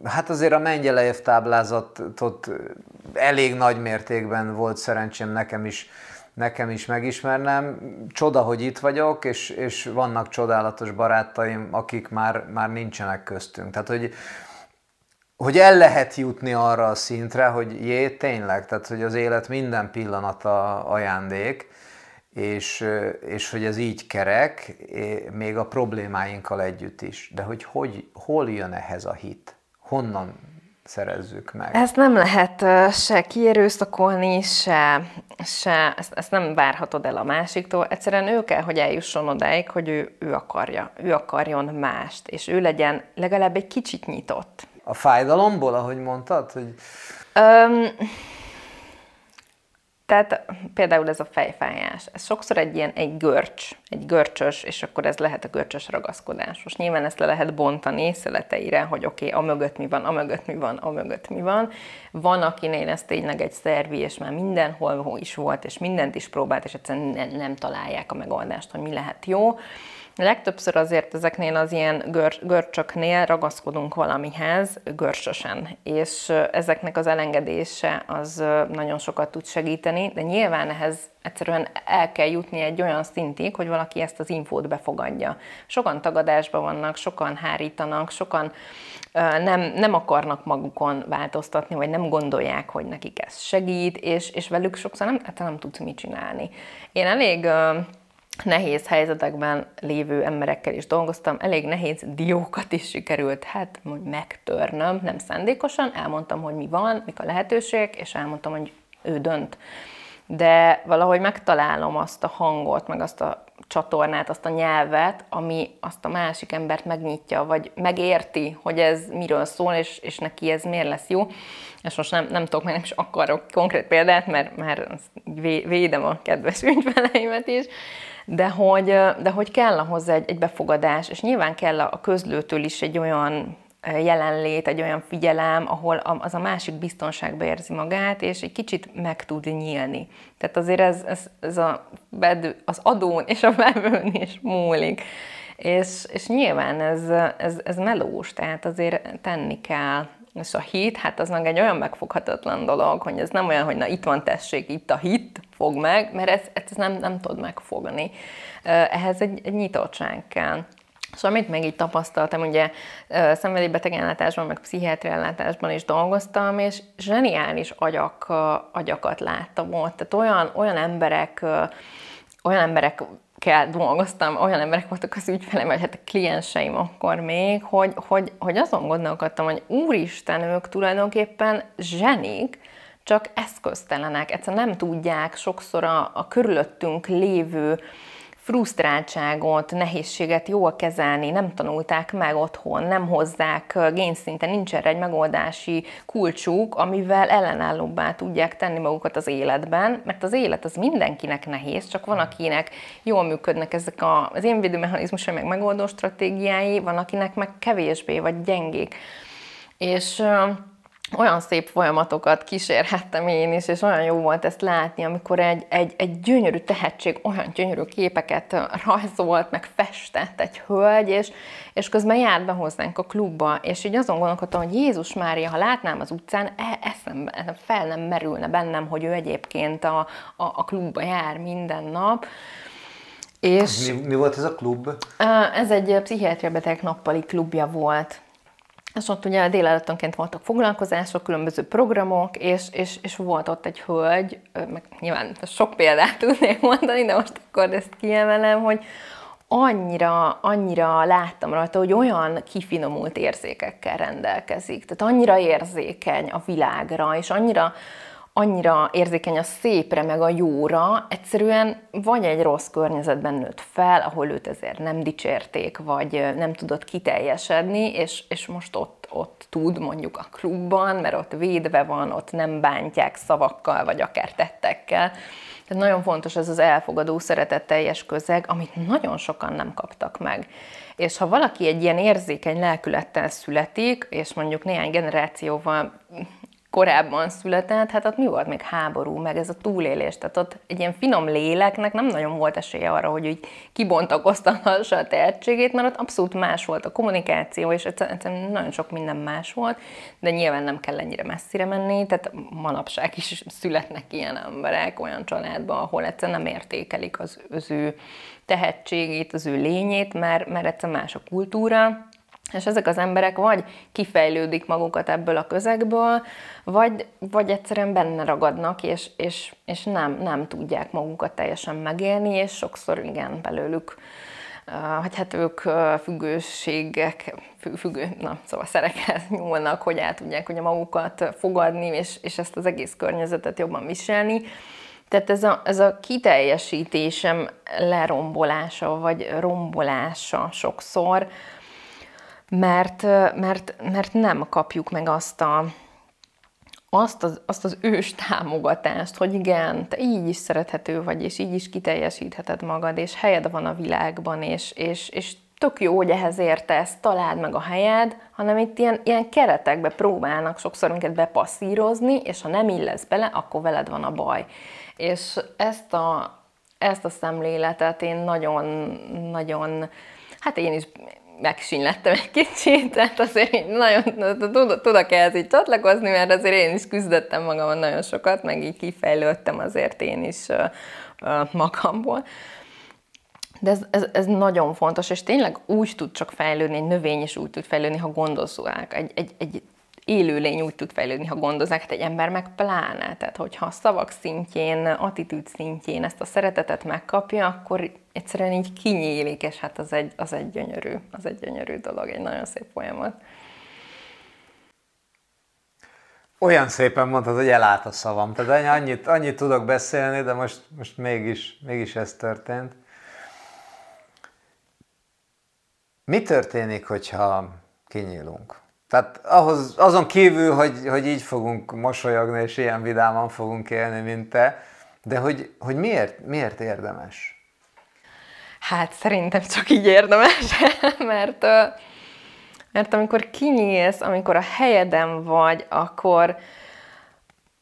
hát azért a Mengyelejev táblázatot elég nagy mértékben volt szerencsém nekem is nekem is megismernem. Csoda, hogy itt vagyok, és, és vannak csodálatos barátaim, akik már, már nincsenek köztünk. Tehát, hogy, hogy el lehet jutni arra a szintre, hogy jé, tényleg, tehát hogy az élet minden pillanata ajándék, és, és hogy ez így kerek, még a problémáinkkal együtt is. De hogy, hogy hol jön ehhez a hit? Honnan szerezzük meg? Ezt nem lehet se kierőszakolni, se, se ezt, ezt nem várhatod el a másiktól. Egyszerűen ő kell, hogy eljusson odáig, hogy ő, ő akarja, ő akarjon mást, és ő legyen legalább egy kicsit nyitott. A fájdalomból, ahogy mondtad? Hogy... Um, tehát például ez a fejfájás, ez sokszor egy ilyen, egy görcs, egy görcsös, és akkor ez lehet a görcsös ragaszkodás. Most nyilván ezt le lehet bontani szeleteire, hogy oké, okay, amögött mi van, amögött mi van, amögött mi van. Van, akinél ez tényleg egy szervi, és már mindenhol is volt, és mindent is próbált, és egyszerűen nem találják a megoldást, hogy mi lehet jó. Legtöbbször azért ezeknél az ilyen gör, görcsöknél ragaszkodunk valamihez görcsösen, és ezeknek az elengedése az nagyon sokat tud segíteni, de nyilván ehhez egyszerűen el kell jutni egy olyan szintig, hogy valaki ezt az infót befogadja. Sokan tagadásban vannak, sokan hárítanak, sokan nem, nem akarnak magukon változtatni, vagy nem gondolják, hogy nekik ez segít, és, és velük sokszor nem, hát nem tudsz mit csinálni. Én elég nehéz helyzetekben lévő emberekkel is dolgoztam, elég nehéz diókat is sikerült, hát hogy megtörnöm, nem szándékosan, elmondtam, hogy mi van, mik a lehetőségek, és elmondtam, hogy ő dönt. De valahogy megtalálom azt a hangot, meg azt a csatornát, azt a nyelvet, ami azt a másik embert megnyitja, vagy megérti, hogy ez miről szól, és, és neki ez miért lesz jó. És most nem, nem tudok, meg nem is akarok konkrét példát, mert már védem a kedves ügyfeleimet is, de hogy, de hogy kell hozzá egy, egy befogadás, és nyilván kell a közlőtől is egy olyan jelenlét, egy olyan figyelem, ahol az a másik biztonságba érzi magát, és egy kicsit meg tud nyílni. Tehát azért ez, ez, ez a bedő, az adón és a vevőn is múlik. És, és nyilván ez, ez, ez melós, tehát azért tenni kell. És a hit, hát az meg egy olyan megfoghatatlan dolog, hogy ez nem olyan, hogy na itt van tessék, itt a hit, fog meg, mert ezt, ezt nem, nem tud megfogni. Ehhez egy, egy nyitottság kell. És amit még így tapasztaltam, ugye szenvedélybeteg ellátásban, meg pszichiátri ellátásban is dolgoztam, és zseniális agyak, agyakat láttam ott. Tehát olyan, olyan emberek, olyan emberek kell dolgoztam, olyan emberek voltak az ügyfelem, vagy hát a klienseim akkor még, hogy, hogy, hogy azon gondolkodtam, hogy úristen, ők tulajdonképpen zsenik, csak eszköztelenek, egyszerűen nem tudják sokszor a, a körülöttünk lévő frusztráltságot, nehézséget jól kezelni, nem tanulták meg otthon, nem hozzák génszinten, nincs erre egy megoldási kulcsuk, amivel ellenállóbbá tudják tenni magukat az életben, mert az élet az mindenkinek nehéz, csak van akinek jól működnek ezek a, az én védőmechanizmusai, meg megoldó stratégiái, van akinek meg kevésbé, vagy gyengék. És olyan szép folyamatokat kísérhettem én is, és olyan jó volt ezt látni, amikor egy, egy, egy gyönyörű tehetség olyan gyönyörű képeket rajzolt, meg festett egy hölgy, és, és közben járt be hozzánk a klubba, és így azon gondolkodtam, hogy Jézus Mária, ha látnám az utcán, e, eszembe, fel nem merülne bennem, hogy ő egyébként a, a, a klubba jár minden nap. És mi, mi volt ez a klub? Ez egy pszichiátria beteg nappali klubja volt és ott ugye délelőttonként voltak foglalkozások, különböző programok, és, és, és volt ott egy hölgy, meg nyilván sok példát tudnék mondani, de most akkor ezt kiemelem, hogy annyira, annyira láttam rajta, hogy olyan kifinomult érzékekkel rendelkezik. Tehát annyira érzékeny a világra, és annyira, annyira érzékeny a szépre, meg a jóra, egyszerűen vagy egy rossz környezetben nőtt fel, ahol őt ezért nem dicsérték, vagy nem tudott kiteljesedni, és, és most ott, ott tud mondjuk a klubban, mert ott védve van, ott nem bántják szavakkal, vagy akár tettekkel. Tehát nagyon fontos ez az elfogadó, szeretetteljes közeg, amit nagyon sokan nem kaptak meg. És ha valaki egy ilyen érzékeny lelkülettel születik, és mondjuk néhány generációval korábban született, hát ott mi volt még háború, meg ez a túlélés. Tehát ott egy ilyen finom léleknek nem nagyon volt esélye arra, hogy így kibontakoztathassa a tehetségét, mert ott abszolút más volt a kommunikáció, és egyszerűen nagyon sok minden más volt, de nyilván nem kell ennyire messzire menni, tehát manapság is születnek ilyen emberek olyan családban, ahol egyszerűen nem értékelik az, az ő tehetségét, az ő lényét, mert, mert egyszerűen más a kultúra, És ezek az emberek vagy kifejlődik magukat ebből a közegből, vagy, vagy egyszerűen benne ragadnak, és, és, és nem, nem tudják magukat teljesen megélni, és sokszor igen, belőlük hogy hát ők függőségek, függő, na, szóval szerekhez nyúlnak, hogy el tudják ugye magukat fogadni, és, és ezt az egész környezetet jobban viselni. Tehát ez a, ez a kiteljesítésem lerombolása, vagy rombolása sokszor, mert, mert, mert nem kapjuk meg azt a, azt az, azt az ős támogatást, hogy igen, te így is szerethető vagy, és így is kiteljesítheted magad, és helyed van a világban, és, és, és tök jó, hogy ehhez értesz, találd meg a helyed, hanem itt ilyen, ilyen keretekbe próbálnak sokszor minket bepasszírozni, és ha nem illesz bele, akkor veled van a baj. És ezt a, ezt a szemléletet én nagyon, nagyon, hát én is megsínlettem egy kicsit, tehát azért nagyon tudok ehhez így csatlakozni, mert azért én is küzdöttem magamon nagyon sokat, meg így kifejlődtem azért én is magamból. De ez, ez, ez nagyon fontos, és tényleg úgy tud csak fejlődni, egy növény is úgy tud fejlődni, ha gondozzák. Egy, egy, egy élőlény úgy tud fejlődni, ha gondozzák, egy ember meg pláne. Tehát, hogyha a szavak szintjén, attitűd szintjén ezt a szeretetet megkapja, akkor egyszerűen így kinyílik, és hát az egy, az egy gyönyörű, az egy gyönyörű dolog, egy nagyon szép folyamat. Olyan szépen mondtad, hogy elállt a szavam. Tehát annyit, annyit tudok beszélni, de most, most mégis, mégis ez történt. Mi történik, hogyha kinyílunk? Tehát ahhoz, azon kívül, hogy, hogy így fogunk mosolyogni, és ilyen vidáman fogunk élni, mint te, de hogy, hogy miért, miért érdemes? Hát szerintem csak így érdemes, mert, mert amikor kinyílsz, amikor a helyeden vagy, akkor,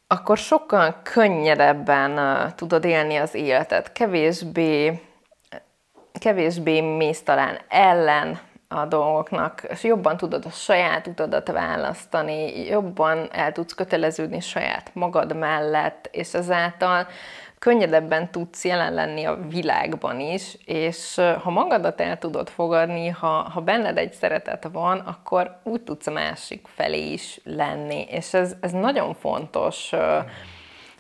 akkor sokkal könnyedebben tudod élni az életet, kevésbé, kevésbé mész talán ellen a dolgoknak, és jobban tudod a saját utadat választani, jobban el tudsz köteleződni saját magad mellett, és ezáltal könnyedebben tudsz jelen lenni a világban is, és ha magadat el tudod fogadni, ha, ha benned egy szeretet van, akkor úgy tudsz a másik felé is lenni, és ez, ez nagyon fontos,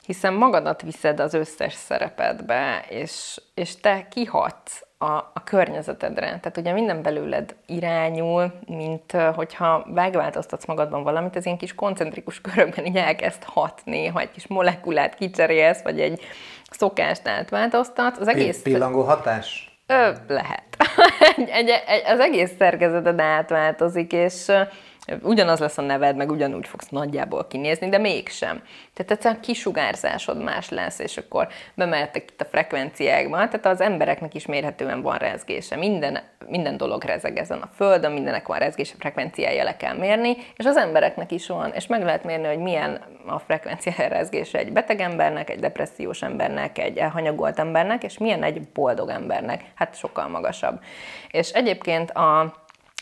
hiszen magadat viszed az összes szerepedbe, és, és te kihatsz a, a környezetedre. Tehát ugye minden belőled irányul, mint hogyha megváltoztatsz magadban valamit, ez ilyen kis koncentrikus körökben így elkezd hatni, ha egy kis molekulát kicserélsz, vagy egy szokást átváltoztatsz. Az egész... Pillangó hatás? Ö, lehet. egy, egy, egy, az egész szerkezeted átváltozik, és ugyanaz lesz a neved, meg ugyanúgy fogsz nagyjából kinézni, de mégsem. Tehát egyszerűen kisugárzásod más lesz, és akkor bemehettek itt a frekvenciákba, tehát az embereknek is mérhetően van rezgése. Minden, minden dolog rezeg ezen a földön, mindenek van rezgése, frekvenciája le kell mérni, és az embereknek is van, és meg lehet mérni, hogy milyen a frekvenciája rezgése egy beteg embernek, egy depressziós embernek, egy elhanyagolt embernek, és milyen egy boldog embernek. Hát sokkal magasabb. És egyébként a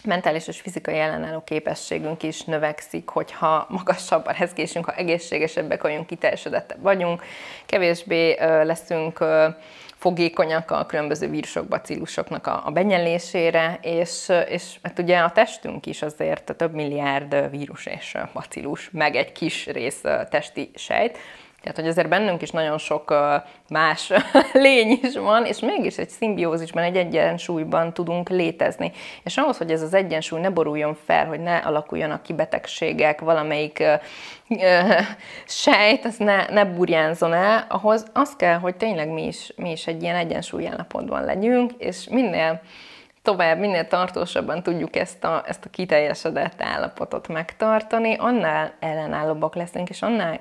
mentális és fizikai ellenálló képességünk is növekszik, hogyha magasabb a rezgésünk, ha egészségesebbek vagyunk, kiteljesedettebb vagyunk, kevésbé leszünk fogékonyak a különböző vírusok, bacillusoknak a, a benyelésére, és, és hát ugye a testünk is azért több milliárd vírus és bacillus, meg egy kis rész testi sejt, tehát, hogy azért bennünk is nagyon sok más lény is van, és mégis egy szimbiózisban, egy egyensúlyban tudunk létezni. És ahhoz, hogy ez az egyensúly ne boruljon fel, hogy ne alakuljanak ki betegségek, valamelyik sejt, az ne, ne burjánzon el, ahhoz az kell, hogy tényleg mi is, mi is egy ilyen egyensúly állapotban legyünk, és minél tovább, minél tartósabban tudjuk ezt a, ezt a kiteljesedett állapotot megtartani, annál ellenállóbbak leszünk, és annál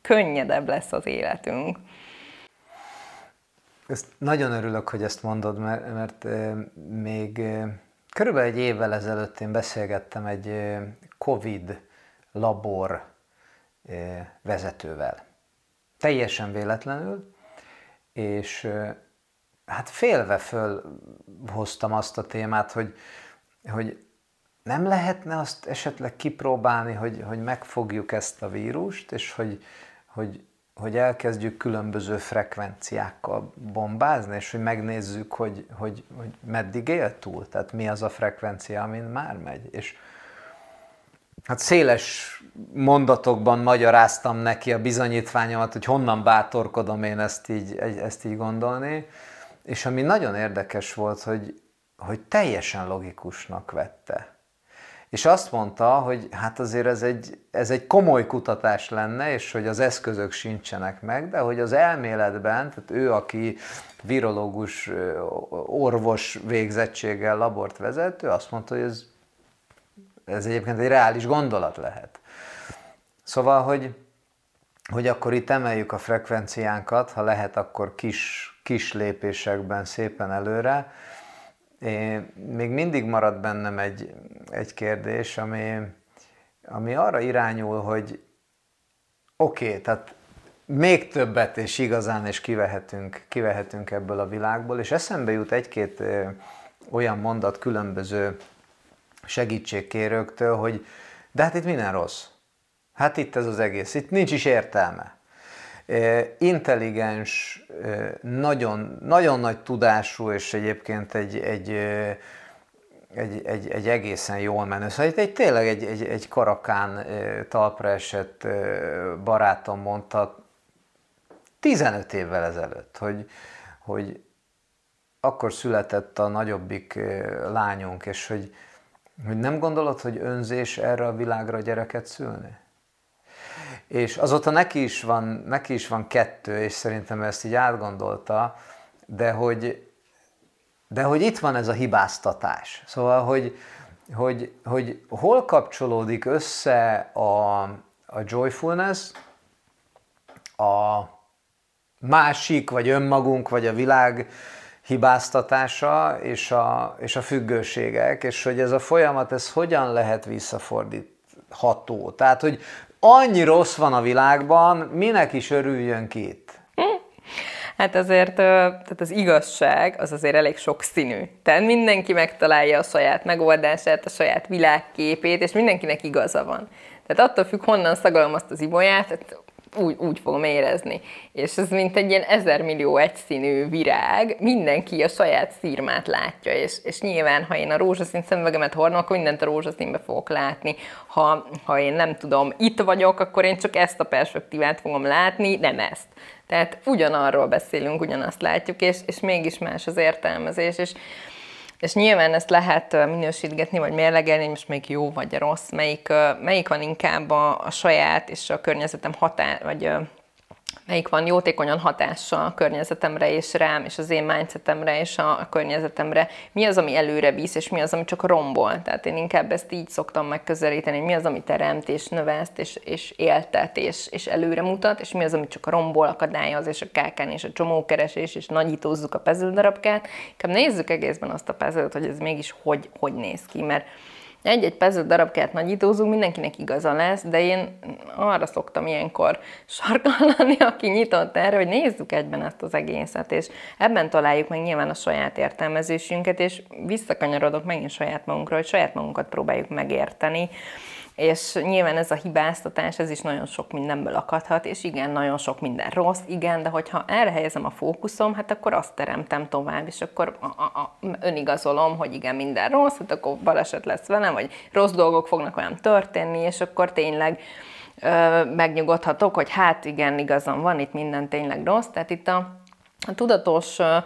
könnyedebb lesz az életünk. Ezt nagyon örülök, hogy ezt mondod, mert, mert még körülbelül egy évvel ezelőtt én beszélgettem egy COVID labor vezetővel. Teljesen véletlenül, és hát félve fölhoztam azt a témát, hogy, hogy nem lehetne azt esetleg kipróbálni, hogy, hogy megfogjuk ezt a vírust, és hogy, hogy, hogy elkezdjük különböző frekvenciákkal bombázni, és hogy megnézzük, hogy, hogy, hogy meddig él túl, tehát mi az a frekvencia, amin már megy. És hát széles mondatokban magyaráztam neki a bizonyítványomat, hogy honnan bátorkodom én ezt így, ezt így gondolni, és ami nagyon érdekes volt, hogy, hogy teljesen logikusnak vette. És azt mondta, hogy hát azért ez egy, ez egy komoly kutatás lenne, és hogy az eszközök sincsenek meg, de hogy az elméletben, tehát ő, aki virológus, orvos végzettséggel labort vezet, azt mondta, hogy ez, ez egyébként egy reális gondolat lehet. Szóval, hogy, hogy akkor itt emeljük a frekvenciánkat, ha lehet, akkor kis, kis lépésekben szépen előre, én, még mindig marad bennem egy, egy kérdés, ami, ami arra irányul, hogy oké, okay, tehát még többet és igazán is kivehetünk, kivehetünk ebből a világból, és eszembe jut egy-két olyan mondat különböző segítségkérőktől, hogy de hát itt minden rossz. Hát itt ez az egész, itt nincs is értelme intelligens, nagyon, nagyon nagy tudású, és egyébként egy, egy, egy, egy, egy egészen jól menő. Szóval egy, tényleg egy, egy, egy karakán talpra esett barátom mondta 15 évvel ezelőtt, hogy, hogy akkor született a nagyobbik lányunk, és hogy, hogy nem gondolod, hogy önzés erre a világra gyereket szülni? És azóta neki is, van, neki is van kettő, és szerintem ezt így átgondolta, de hogy, de hogy itt van ez a hibáztatás. Szóval, hogy, hogy, hogy hol kapcsolódik össze a, a joyfulness, a másik, vagy önmagunk, vagy a világ hibáztatása és a, és a függőségek, és hogy ez a folyamat, ez hogyan lehet visszafordítható. Tehát, hogy annyi rossz van a világban, minek is örüljön ki itt? Hát azért tehát az igazság az azért elég sokszínű. Tehát mindenki megtalálja a saját megoldását, a saját világképét, és mindenkinek igaza van. Tehát attól függ, honnan szagalom azt az ibolyát, tehát úgy, úgy fogom érezni. És ez mint egy ilyen ezermillió egyszínű virág, mindenki a saját szírmát látja, és, és nyilván, ha én a rózsaszín szemüvegemet hordom, akkor mindent a rózsaszínbe fogok látni. Ha, ha én nem tudom, itt vagyok, akkor én csak ezt a perspektívát fogom látni, nem ezt. Tehát ugyanarról beszélünk, ugyanazt látjuk, és, és mégis más az értelmezés, és és nyilván ezt lehet minősítgetni, vagy mérlegelni, hogy most még jó vagy rossz, melyik, melyik van inkább a, a saját és a környezetem határ, vagy melyik van jótékonyan hatással a környezetemre és rám, és az én mindsetemre és a, környezetemre, mi az, ami előre visz, és mi az, ami csak rombol. Tehát én inkább ezt így szoktam megközelíteni, mi az, ami teremt, és növeszt, és, és éltet, és, és előre mutat, és mi az, ami csak rombol, akadályoz, és a kákán, és a csomókeresés, és nagyítózzuk a darabkát. Inkább nézzük egészben azt a puzzle hogy ez mégis hogy, hogy néz ki, mert egy-egy puzzle darabkát nagyítózunk, mindenkinek igaza lesz, de én arra szoktam ilyenkor sarkallani, aki nyitott erre, hogy nézzük egyben ezt az egészet, és ebben találjuk meg nyilván a saját értelmezésünket, és visszakanyarodok megint saját magunkra, hogy saját magunkat próbáljuk megérteni, és nyilván ez a hibáztatás, ez is nagyon sok mindenből akadhat, és igen, nagyon sok minden rossz, igen, de hogyha erre helyezem a fókuszom, hát akkor azt teremtem tovább, és akkor a, a, a, önigazolom, hogy igen, minden rossz, hát akkor baleset lesz velem, vagy rossz dolgok fognak velem történni, és akkor tényleg ö, megnyugodhatok, hogy hát igen, igazam van, itt minden tényleg rossz, tehát itt a, a tudatos ö,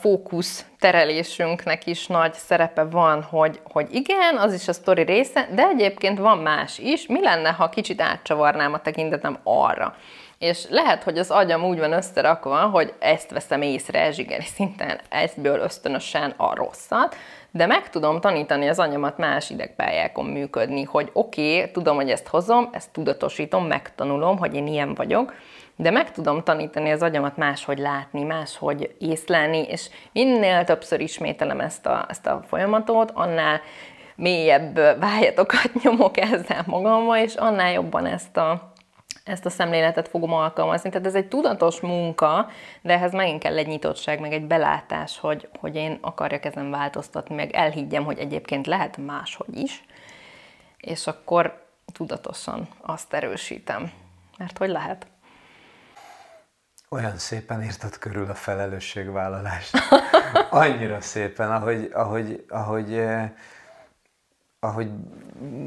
fókusz terelésünknek is nagy szerepe van, hogy, hogy igen, az is a sztori része, de egyébként van más is. Mi lenne, ha kicsit átcsavarnám a tekintetem arra? És lehet, hogy az agyam úgy van összerakva, hogy ezt veszem észre zsigeri szinten, ezből ösztönösen a rosszat, de meg tudom tanítani az anyamat más idegpályákon működni, hogy oké, okay, tudom, hogy ezt hozom, ezt tudatosítom, megtanulom, hogy én ilyen vagyok, de meg tudom tanítani az agyamat máshogy látni, máshogy észlelni, és minél többször ismételem ezt a, ezt a folyamatot, annál mélyebb vájatokat nyomok ezzel magammal, és annál jobban ezt a, ezt a szemléletet fogom alkalmazni. Tehát ez egy tudatos munka, de ehhez megint kell egy nyitottság, meg egy belátás, hogy, hogy én akarjak ezen változtatni, meg elhiggyem, hogy egyébként lehet máshogy is, és akkor tudatosan azt erősítem. Mert hogy lehet? Olyan szépen írtad körül a felelősségvállalást. Annyira szépen, ahogy, ahogy, ahogy, eh, ahogy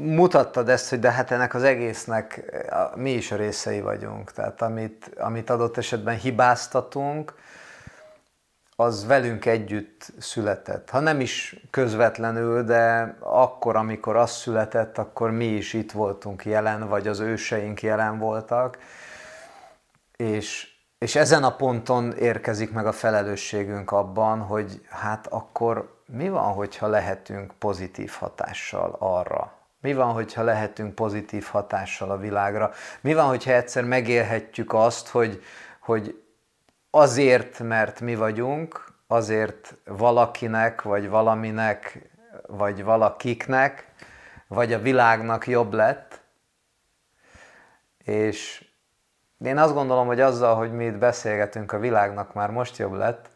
mutattad ezt, hogy de hát ennek az egésznek eh, mi is a részei vagyunk. Tehát amit, amit adott esetben hibáztatunk, az velünk együtt született. Ha nem is közvetlenül, de akkor, amikor az született, akkor mi is itt voltunk jelen, vagy az őseink jelen voltak. És, és ezen a ponton érkezik meg a felelősségünk abban, hogy hát akkor mi van, hogyha lehetünk pozitív hatással arra, mi van, hogyha lehetünk pozitív hatással a világra? Mi van, hogyha egyszer megélhetjük azt, hogy, hogy azért, mert mi vagyunk, azért valakinek, vagy valaminek, vagy valakiknek, vagy a világnak jobb lett. És én azt gondolom, hogy azzal, hogy mi itt beszélgetünk, a világnak már most jobb lett,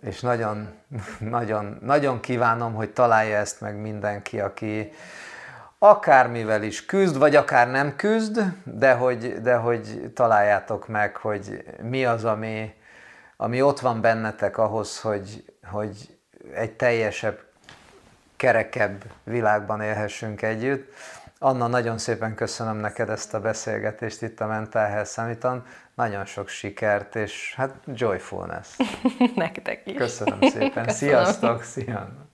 és nagyon, nagyon, nagyon kívánom, hogy találja ezt meg mindenki, aki, akármivel is küzd, vagy akár nem küzd, de hogy, de hogy találjátok meg, hogy mi az, ami, ami ott van bennetek ahhoz, hogy, hogy egy teljesebb, kerekebb világban élhessünk együtt. Anna, nagyon szépen köszönöm neked ezt a beszélgetést itt a Mental Health Summit-on. Nagyon sok sikert, és hát joyfulness. Nektek is. Köszönöm szépen. Köszönöm. Sziasztok, szia!